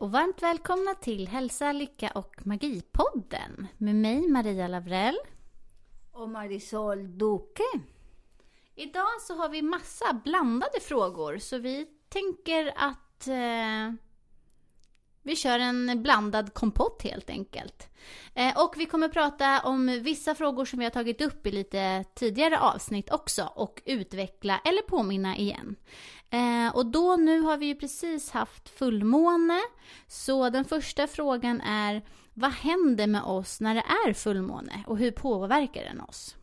och varmt välkomna till Hälsa, Lycka och Magipodden med mig Maria Lavrell. och Marisol Duque. Idag så har vi massa blandade frågor så vi tänker att eh, vi kör en blandad kompott helt enkelt. Eh, och vi kommer prata om vissa frågor som vi har tagit upp i lite tidigare avsnitt också och utveckla eller påminna igen. Eh, och då nu har vi ju precis haft fullmåne så den första frågan är vad händer med oss när det är fullmåne och hur påverkar den oss?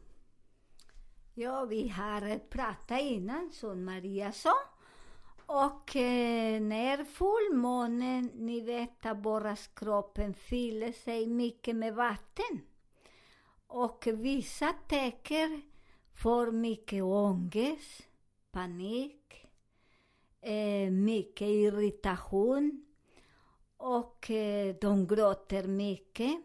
Ja, vi har pratat innan, som Maria sa. Och eh, när fullmånen, ni vet att våras kroppen fyller sig mycket med vatten. Och vissa täcker får mycket ångest, panik, eh, mycket irritation och eh, de gråter mycket.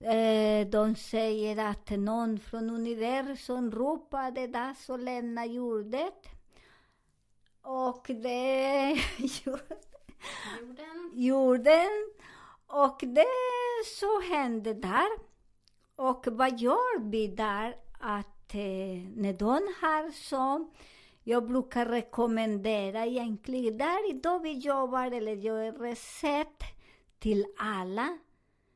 Eh, de säger att någon från universum ropade dags att lämna jorden. Och det Jorden. jorden. Och det så hände där. Och vad gör vi där? Att eh, när de har så, jag brukar rekommendera egentligen, där idag vi jobbar eller gör recept till alla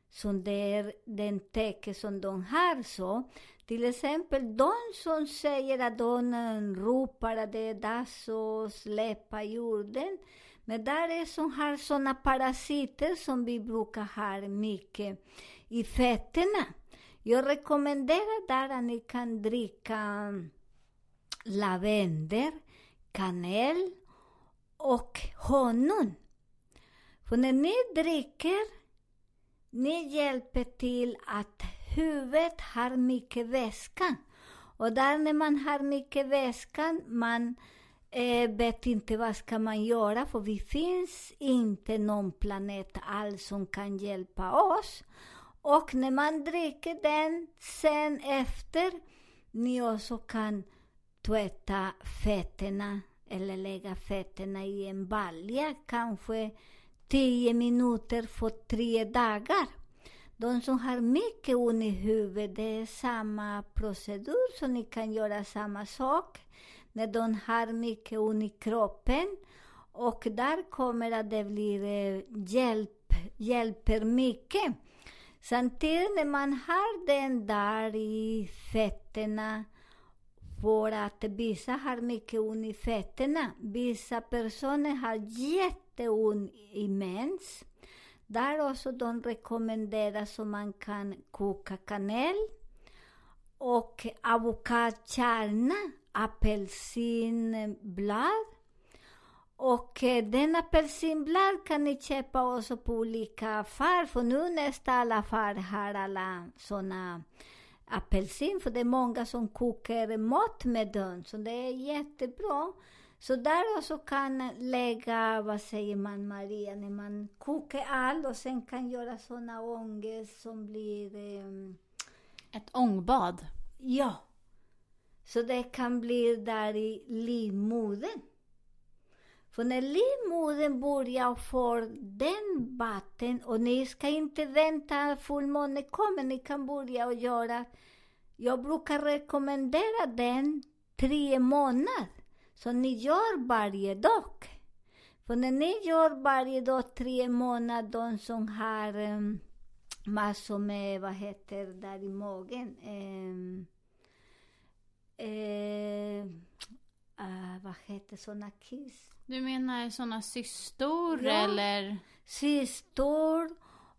som det är den tecken som de har så. Till exempel de som säger att de ropar att det är dags att släppa jorden. Men där är som har såna parasiter som vi brukar ha mycket i fötterna. Jag rekommenderar där att ni kan dricka lavendel, kanel och honung. För när ni dricker ni hjälper till att huvudet har mycket vätska. Och där när man har mycket vätska, man eh, vet inte vad ska man göra, för det finns inte någon planet alls som kan hjälpa oss. Och när man dricker den, sen efter, ni också kan tvätta fötterna eller lägga fötterna i en balja, kanske 10 minuter för tre dagar. De som har mycket ont i huvudet, det är samma procedur, så ni kan göra samma sak. När de har mycket ont i kroppen. Och där kommer att det blir eh, hjälp, hjälper mycket. Samtidigt när man har den där i fötterna, för att vissa har mycket ont i fötterna. Vissa personer har jätteont i mens. Där också de rekommenderar så man kan koka kanel och avokadkärna, apelsinblad. Och eh, den apelsinblad kan ni köpa också på olika affärer, för nu nästan alla affärer har alla såna apelsin, för det är många som kokar mat med den, så det är jättebra. Så där också kan lägga, vad säger man Maria, när man kokar allt och sen kan göra såna ångest som blir, eh, Ett ångbad. ja. Så det kan bli där i livmodern. För när livmodern börjar få den vatten, och ni ska inte vänta fullmåne kommer, ni kan börja och göra, jag brukar rekommendera den tre månader. Så ni gör varje dag. För när ni gör varje dag tre månader, de som har um, massor med, vad heter där i magen, um, eh, ah, vad heter såna kiss? Du menar sådana cystor Ja. eller? cystor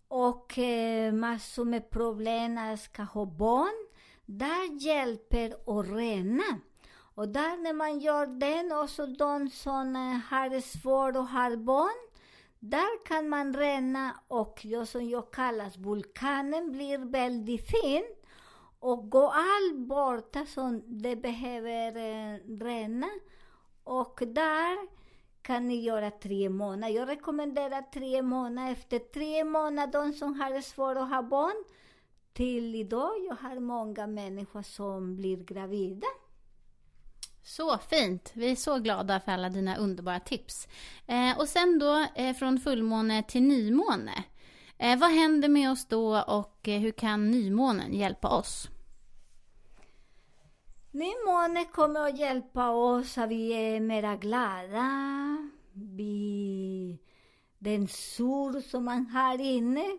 och eh, massor med problem att ska ha barn. Där hjälper att rena. Och där när man gör den, också de som har det svårt och har barn, där kan man rena och det som jag kallas vulkanen blir väldigt fin och gå allt borta som det behöver eh, rena. Och där kan ni göra tre månader. Jag rekommenderar tre månader. Efter tre månader, de som har svårt att ha barn, till idag, jag har många människor som blir gravida. Så fint! Vi är så glada för alla dina underbara tips. Eh, och sen då eh, från fullmåne till nymåne. Eh, vad händer med oss då och eh, hur kan nymånen hjälpa oss? Nymåne kommer att hjälpa oss att vi är mera glada. Vi, den sur som man har inne,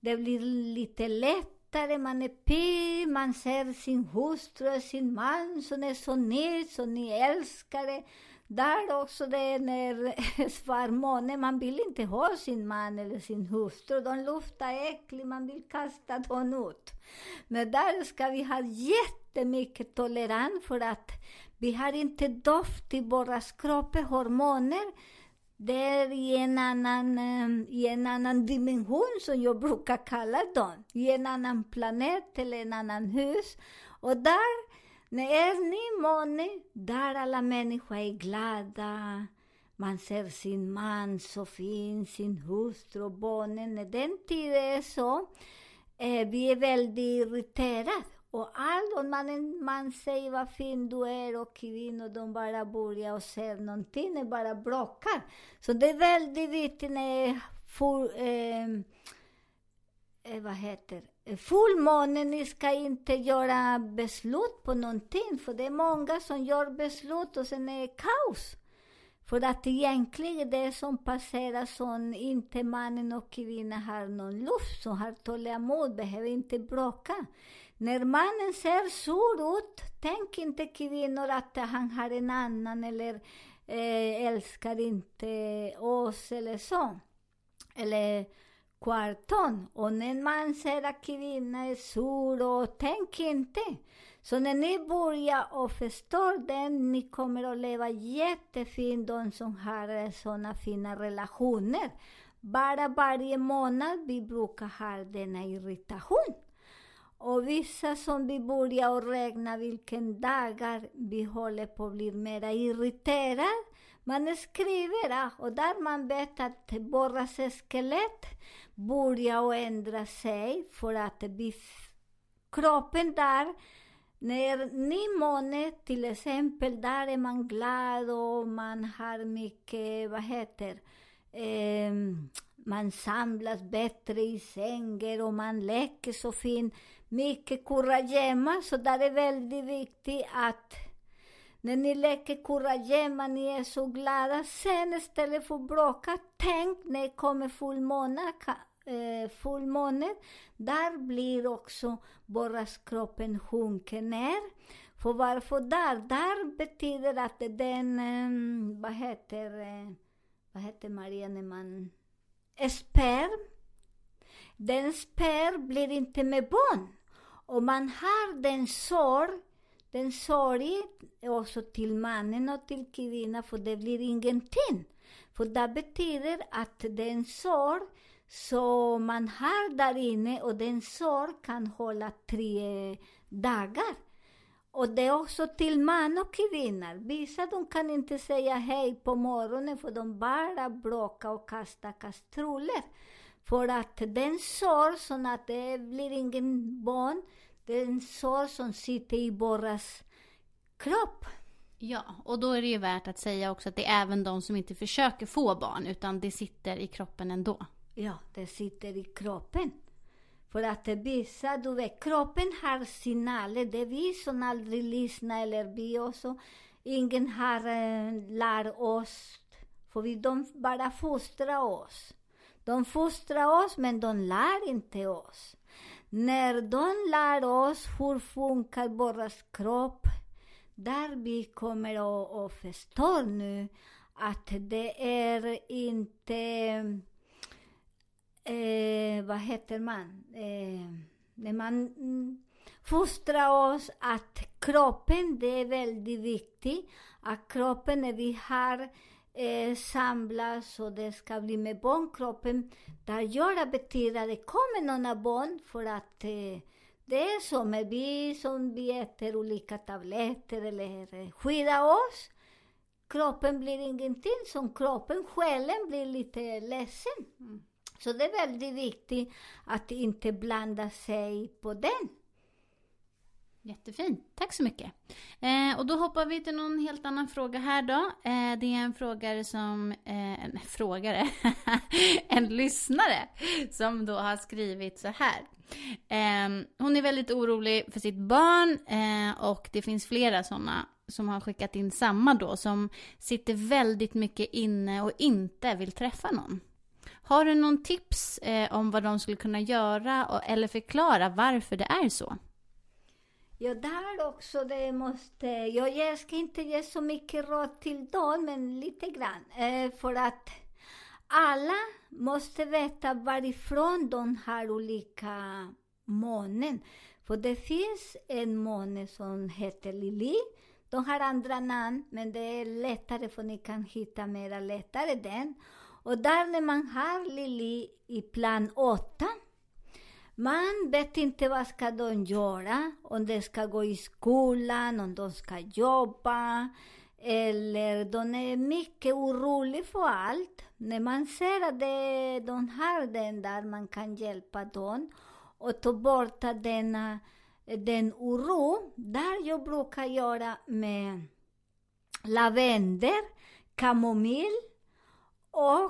det blir lite lättare. Man är pigg, man ser sin hustru och sin man som är så nöjd, så ni älskar det. Där också det är när svarmåne, man vill inte ha sin man eller sin hustru. De luftar äckligt, man vill kasta dem ut. Men där ska vi ha jättemycket tolerans för att vi har inte doft i våra kroppar, hormoner. Det är i en, annan, eh, i en annan dimension som jag brukar kalla dem. I en annan planet eller en annan hus. Och där, när är nymåne, där alla människor är glada. Man ser sin man så fin, sin hustru och barnen. När den tiden är så, eh, vi är väldigt irriterade. Och allt, om man, man säger vad fin du är och kvinnor, de bara börjar och ser någonting, det bara bråkar. Så det är väldigt viktigt när full, ehm, eh, vad heter Fullmånen, ni ska inte göra beslut på någonting, för det är många som gör beslut och sen är det kaos. För att egentligen det som passerar som inte mannen och kvinnan har någon luft, som har tålamod, behöver inte bråka. När mannen ser sur ut, tänk inte kvinnor att han har en annan eller eh, älskar inte oss eller så. Eller kvarton. Och när man ser att kvinnan är sur, och tänk inte. Så när ni börjar och förstår den, ni kommer att leva jättefint, de som har sådana fina relationer. Bara varje månad vi brukar ha denna irritation. Och vissa som vi börjar räkna vilken dagar vi håller på att bli mera irriterade. Man skriver ah, och där man vet att borras skelett börjar att ändra sig för att vi, kroppen där när nymåne till exempel, där är man glad och man har mycket, vad heter, eh, man samlas bättre i sängen och man leker så fint. Mycket kurragömma, så där är väldigt viktigt att när ni leker kurragömma, ni är så glada. Sen istället för att bråka, tänk när det kommer fullmåne, eh, fullmåne, där blir också borraskroppen sjunker ner. För varför där? Där betyder att den, eh, vad heter, eh, vad heter Maria när man, sperm, den sperm blir inte med barn. Och man har den sorg, den sorgen, också till mannen och till kvinnan, för det blir ingenting. För det betyder att den sorg som man har där inne och den sorg kan hålla tre dagar. Och det är också till man och kvinnor. Vissa de kan inte säga hej på morgonen för de bara bråkar och kastar kastruller. För att den sorg som att det blir ingen barn, den sorg som sitter i våras kropp. Ja, och då är det ju värt att säga också att det är även de som inte försöker få barn, utan det sitter i kroppen ändå. Ja, det sitter i kroppen. För att vissa, du vet, kroppen har signaler. Det är vi som aldrig lyssnar, eller vi också. Ingen har äh, lärt oss, för vi, de bara fostrar oss. De fostrar oss, men de lär inte oss. När de lär oss hur funkar vår kropp, där vi kommer att, att förstå nu att det är inte eh, vad heter man, eh, när man mm, fostrar oss att kroppen, det är väldigt viktigt. Att kroppen, när vi har eh, samlas och det ska bli med barnkroppen, där göra betyder att det kommer några barn för att eh, det är som med vi som vi äter olika tabletter eller skyddar oss. Kroppen blir ingenting som kroppen, själen blir lite ledsen. Så det är väldigt viktigt att inte blanda sig på den. Jättefint, tack så mycket. Eh, och då hoppar vi till någon helt annan fråga här då. Eh, det är en frågare som, eh, en frågare, en lyssnare som då har skrivit så här. Eh, hon är väldigt orolig för sitt barn eh, och det finns flera sådana som har skickat in samma då som sitter väldigt mycket inne och inte vill träffa någon. Har du någon tips eh, om vad de skulle kunna göra och, eller förklara varför det är så? Ja, där också, det måste... Jag, jag ska inte ge så mycket råd till dem, men lite grann. Eh, för att alla måste veta varifrån de har olika månen. För det finns en måne som heter Lili. De har andra namn, men det är lättare för ni kan hitta mera lättare den. Och där när man har Lili i plan 8, man vet inte vad ska de göra, om de ska gå i skolan, om de ska jobba, eller de är mycket oroliga för allt. När man ser att det, de har den där, man kan hjälpa dem och ta bort denna, den oro. Där jag brukar göra med lavendel, kamomill och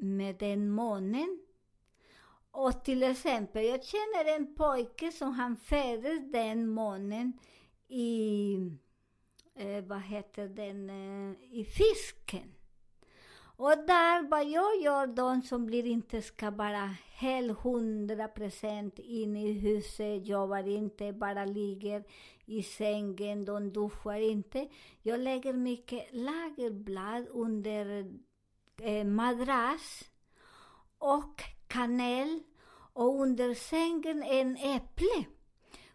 med den månen. Och till exempel, jag känner en pojke som han föddes den månen i, eh, vad heter den, eh, i fisken. Och där, vad jag gör, de som blir inte ska vara helt hundra procent inne i huset, jobbar inte, bara ligger i sängen, de duschar inte. Jag lägger mycket lagerblad under eh, madrass och kanel och under sängen en äpple.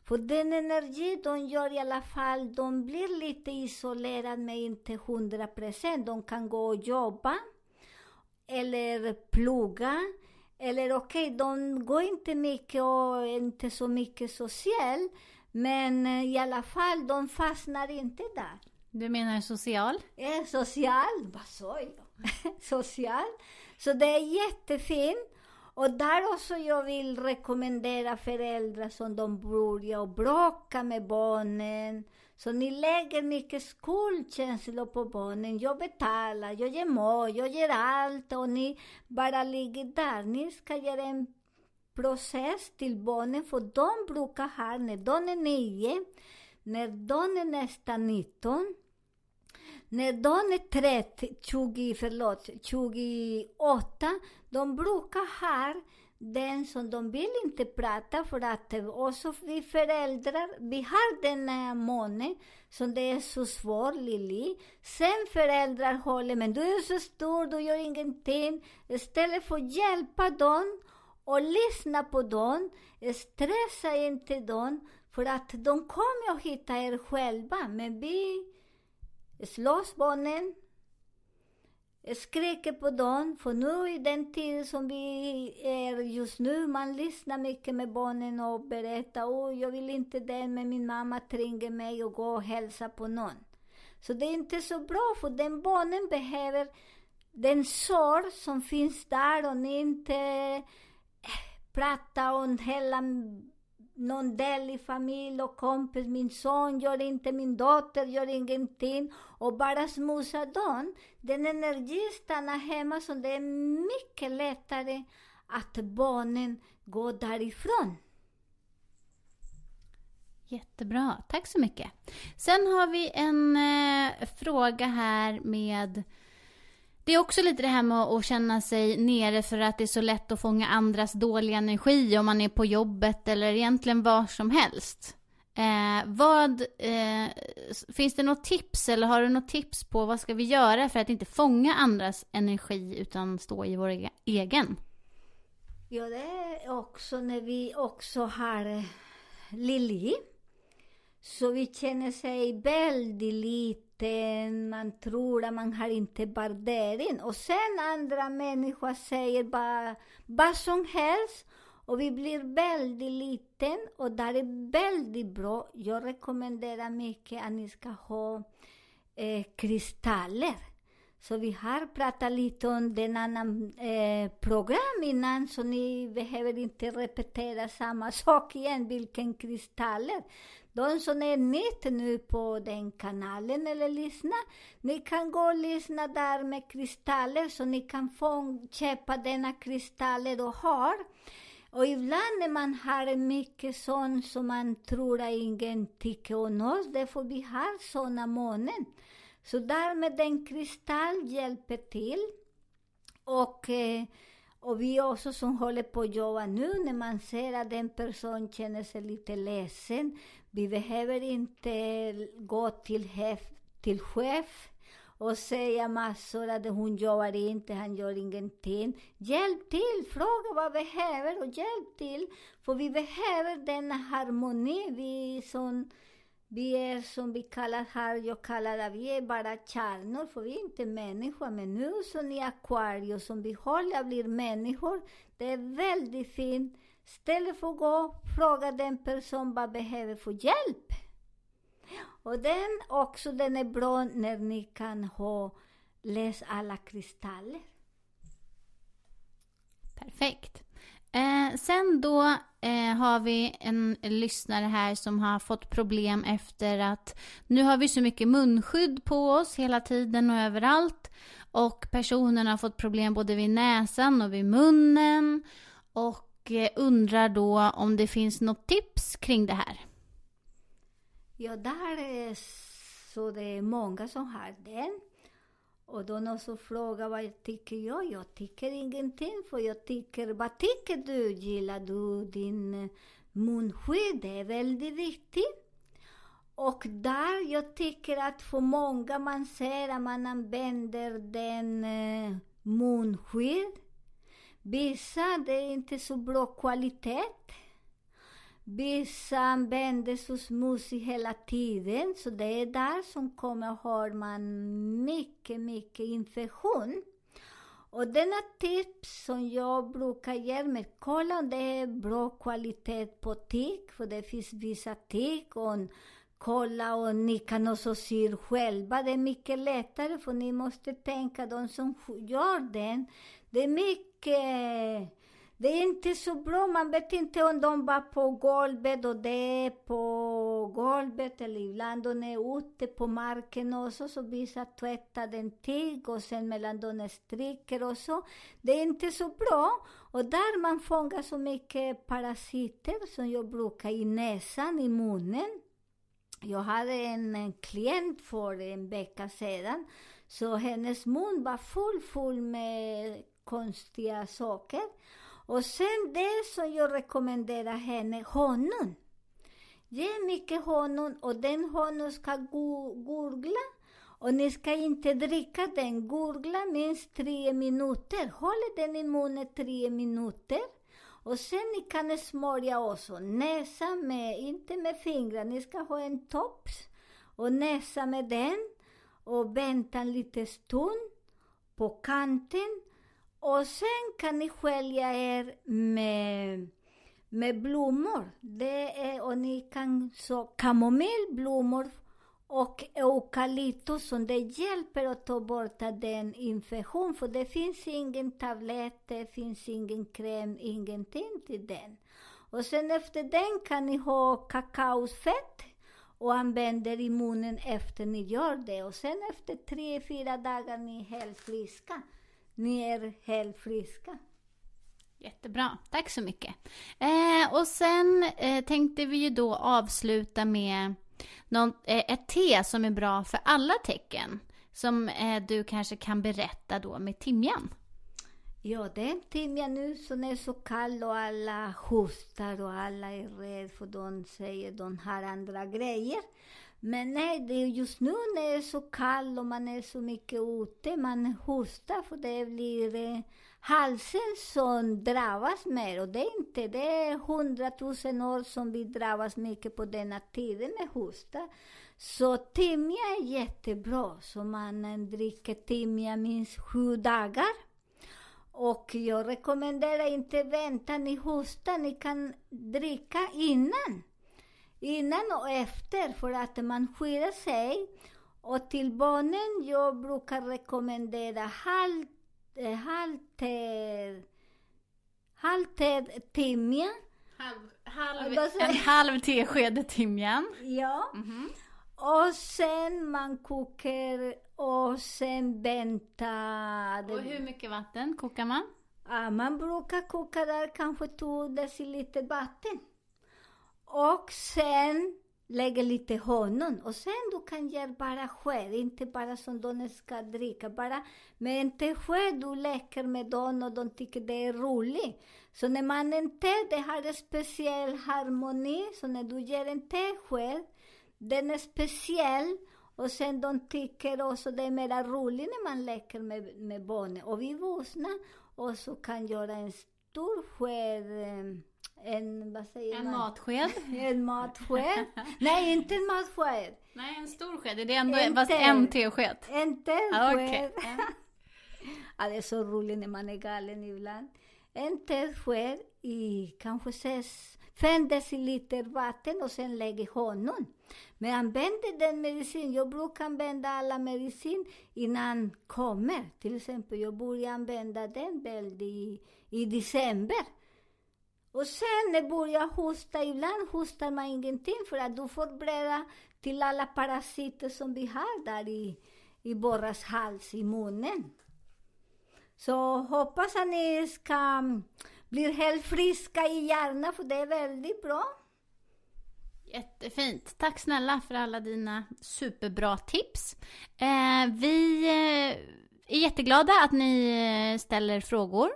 För den energi de gör i alla fall, de blir lite isolerade men inte hundra procent. De kan gå och jobba eller plugga. Eller okej, de går inte mycket och inte så mycket social. Men eh, i alla fall, de fastnar inte där. Du menar social? Eh, social, vad sa jag? social. Så det är jättefint. Och där också jag vill rekommendera föräldrar som de börjar bråka med barnen. Så ni lägger mycket skuldkänslor på barnen. Jag betalar, jag ger mat, jag ger allt och ni bara ligger där. Ni ska göra en process till barnen för de brukar ha, när de är nio, när de är nästan 19, när de är 30, 20, förlåt, 28, de brukar ha den som de vill inte prata för att också vi föräldrar, vi har den månen som det är så svår, Lili. Sen föräldrar håller, men du är så stor, du gör ingenting. Istället för att hjälpa dem och lyssna på dem, stressa inte dem, för att de kommer att hitta er själva. Men vi slåss barnen, skriker på dem, för nu i den tid som vi är just nu, man lyssnar mycket med barnen och berättar, oh, jag vill inte det, men min mamma tvingar mig att gå och hälsa på någon. Så det är inte så bra, för den barnen behöver den sorg som finns där och ni inte eh, prata om hela någon del i familj och kompis, min son gör inte, min dotter gör ingenting och bara smusa dem. Den energin stannar hemma så det är mycket lättare att barnen går därifrån. Jättebra, tack så mycket. Sen har vi en eh, fråga här med det är också lite det här med att känna sig nere för att det är så lätt att fånga andras dåliga energi om man är på jobbet eller egentligen var som helst. Eh, vad, eh, finns det något tips eller har du något tips på vad ska vi göra för att inte fånga andras energi utan stå i vår egen- Ja, det är också när vi också har eh, Lili. Så vi känner sig väldigt lite liten, man tror att man har inte värdering. Och sen andra människor säger bara vad som helst. Och vi blir väldigt liten och det är väldigt bra. Jag rekommenderar mycket att ni ska ha eh, kristaller. Så vi har pratat lite om den annan eh, program innan, så ni behöver inte repetera samma sak igen, vilken kristaller. De som är nytt nu på den kanalen eller lyssna, ni kan gå och lyssna där med kristaller, så ni kan få köpa denna kristaller och har. Och ibland när man har mycket sånt som man tror att ingen tycker om oss, därför vi har såna månen. Så därmed den kristall hjälper till. Och, eh, och vi också som håller på att jobba nu, när man ser att en person känner sig lite ledsen, vi behöver inte gå till, hef, till chef och säga massor att hon jobbar inte, han gör ingenting. Hjälp till, fråga vad vi behöver och hjälp till. För vi behöver denna harmoni, vi som vi är som vi kallar här, jag kallar det, vi är bara kärnor, för vi är inte människor. Men nu som i Aquarius, som vi håller blir människor, det är väldigt fint. Istället för att gå fråga den person vad behöver för hjälp. Och den också, den är bra när ni kan ha läs alla kristaller. Perfekt. Eh, sen då eh, har vi en lyssnare här som har fått problem efter att nu har vi så mycket munskydd på oss hela tiden och överallt. Och personen har fått problem både vid näsan och vid munnen. Och eh, undrar då om det finns något tips kring det här. Ja, där är så det är många som har den. Och då någon som frågar vad jag tycker jag? Jag tycker ingenting, för jag tycker, vad tycker du? Gillar du din eh, munskydd? Det är väldigt viktigt. Och där jag tycker att för många man ser att man använder den eh, munskydd. Vissa, det är inte så bra kvalitet. Vissa använder så smutsig hela tiden, så det är där som kommer har man mycket, mycket infektion. Och denna tips som jag brukar ge mig, kolla om det är bra kvalitet på tyg, för det finns vissa tyg och kolla och ni kan också sy själva. Det är mycket lättare för ni måste tänka, de som gör den, det är mycket det är inte så bra, man vet inte om de var på golvet och det är på golvet eller ibland de är ute på marken också, så vissa tvättar den tyg och sen mellan de stryker och så. Det är inte så bra. Och där man fångar så mycket parasiter som jag brukar i näsan, i munnen. Jag hade en, en klient för en vecka sedan, så hennes mun var full, full med konstiga saker. Och sen det som jag rekommenderar henne, honung. Ge mycket honung och den honung ska go- gurgla. Och ni ska inte dricka den. Gurgla minst tre minuter. Håll den i munnen tre minuter. Och sen ni kan smörja också näsa med, inte med fingrar, ni ska ha en tops och näsa med den och vänta en liten stund på kanten. Och sen kan ni skölja er med, med blommor. Det är, och ni kan så kamomillblommor och eukalyptus som det hjälper att ta bort den infektion. För det finns ingen tablett, det finns ingen kräm, ingenting till den. Och sen efter den kan ni ha kakaofett och använder i munnen efter ni gör det. Och sen efter tre, fyra dagar ni är helt friska. Ni är helt friska. Jättebra, tack så mycket. Eh, och sen eh, tänkte vi ju då avsluta med någon, eh, ett te som är bra för alla tecken. Som eh, du kanske kan berätta då med timjan. Ja, det är timjan nu som är så kall och alla hostar och alla är rädda för de säger de har andra grejer. Men nej, det är just nu när det är så kallt och man är så mycket ute, man hostar för det blir eh, halsen som drabbas mer. Och det är inte, det är hundratusen år som vi drabbas mycket på denna tiden med hosta. Så timja är jättebra, så man eh, dricker timja minst sju dagar. Och jag rekommenderar inte vänta ni hostar, ni kan dricka innan. Innan och efter för att man skyddar sig. Och till barnen, jag brukar rekommendera halv, eh, halv te, halv te timja. Halv, halv, en halv tesked timjan. Ja. Och sen man kokar och sen vänta. Och hur mycket vatten kokar man? Ja, man brukar koka där kanske två deciliter vatten. Och sen lägga lite honung. Och sen du kan göra bara sked, inte bara som de ska dricka. Bara med en tesked du leker med dem och de tycker det är roligt. Så när man inte, det har en speciell harmoni. Så när du ger en tesked, den är speciell. Och sen de tycker också det är mer roligt när man leker med, med barnen. Och vi vuxna också kan göra en stor sked, eh, en, vad säger En man? matsked? En matsked. Nej, inte en matsked. Nej, en stor sked. Är det ändå En fast en tesked? En tesked. okej. Ja, det är så roligt när man är galen ibland. En tesked i kanske ses, fem deciliter vatten och sen lägger honung. Men använder den medicin, jag brukar använda alla medicin innan kommer. Till exempel, jag börjar använda den väl i, i december. Och sen när börjar hosta, ibland hostar man ingenting för att du får breda till alla parasiter som vi har där i, i borras hals, i munnen. Så hoppas att ni ska mm, bli helt friska i hjärnan, för det är väldigt bra. Jättefint. Tack snälla för alla dina superbra tips. Eh, vi eh, är jätteglada att ni eh, ställer frågor.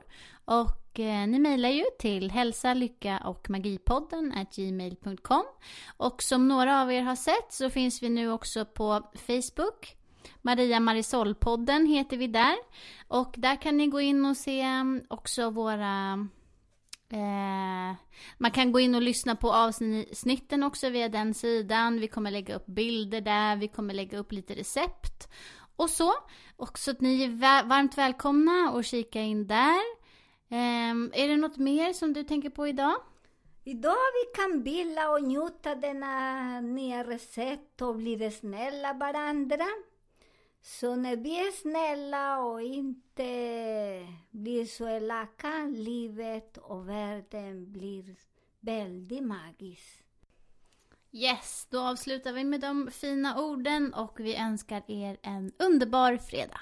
Och eh, ni mejlar ju till hälsa, lycka och magipodden at gmail.com. Och som några av er har sett så finns vi nu också på Facebook. Maria Marisol-podden heter vi där. Och där kan ni gå in och se mm, också våra Eh, man kan gå in och lyssna på avsnitten också via den sidan. Vi kommer lägga upp bilder där, vi kommer lägga upp lite recept och så. Och så att ni är varmt välkomna och kika in där. Eh, är det något mer som du tänker på idag? Idag vi kan bilda och njuta denna nya recept och bli snälla varandra. Så när vi är snälla och inte blir så elaka, livet och världen blir väldigt magisk. Yes, då avslutar vi med de fina orden och vi önskar er en underbar fredag.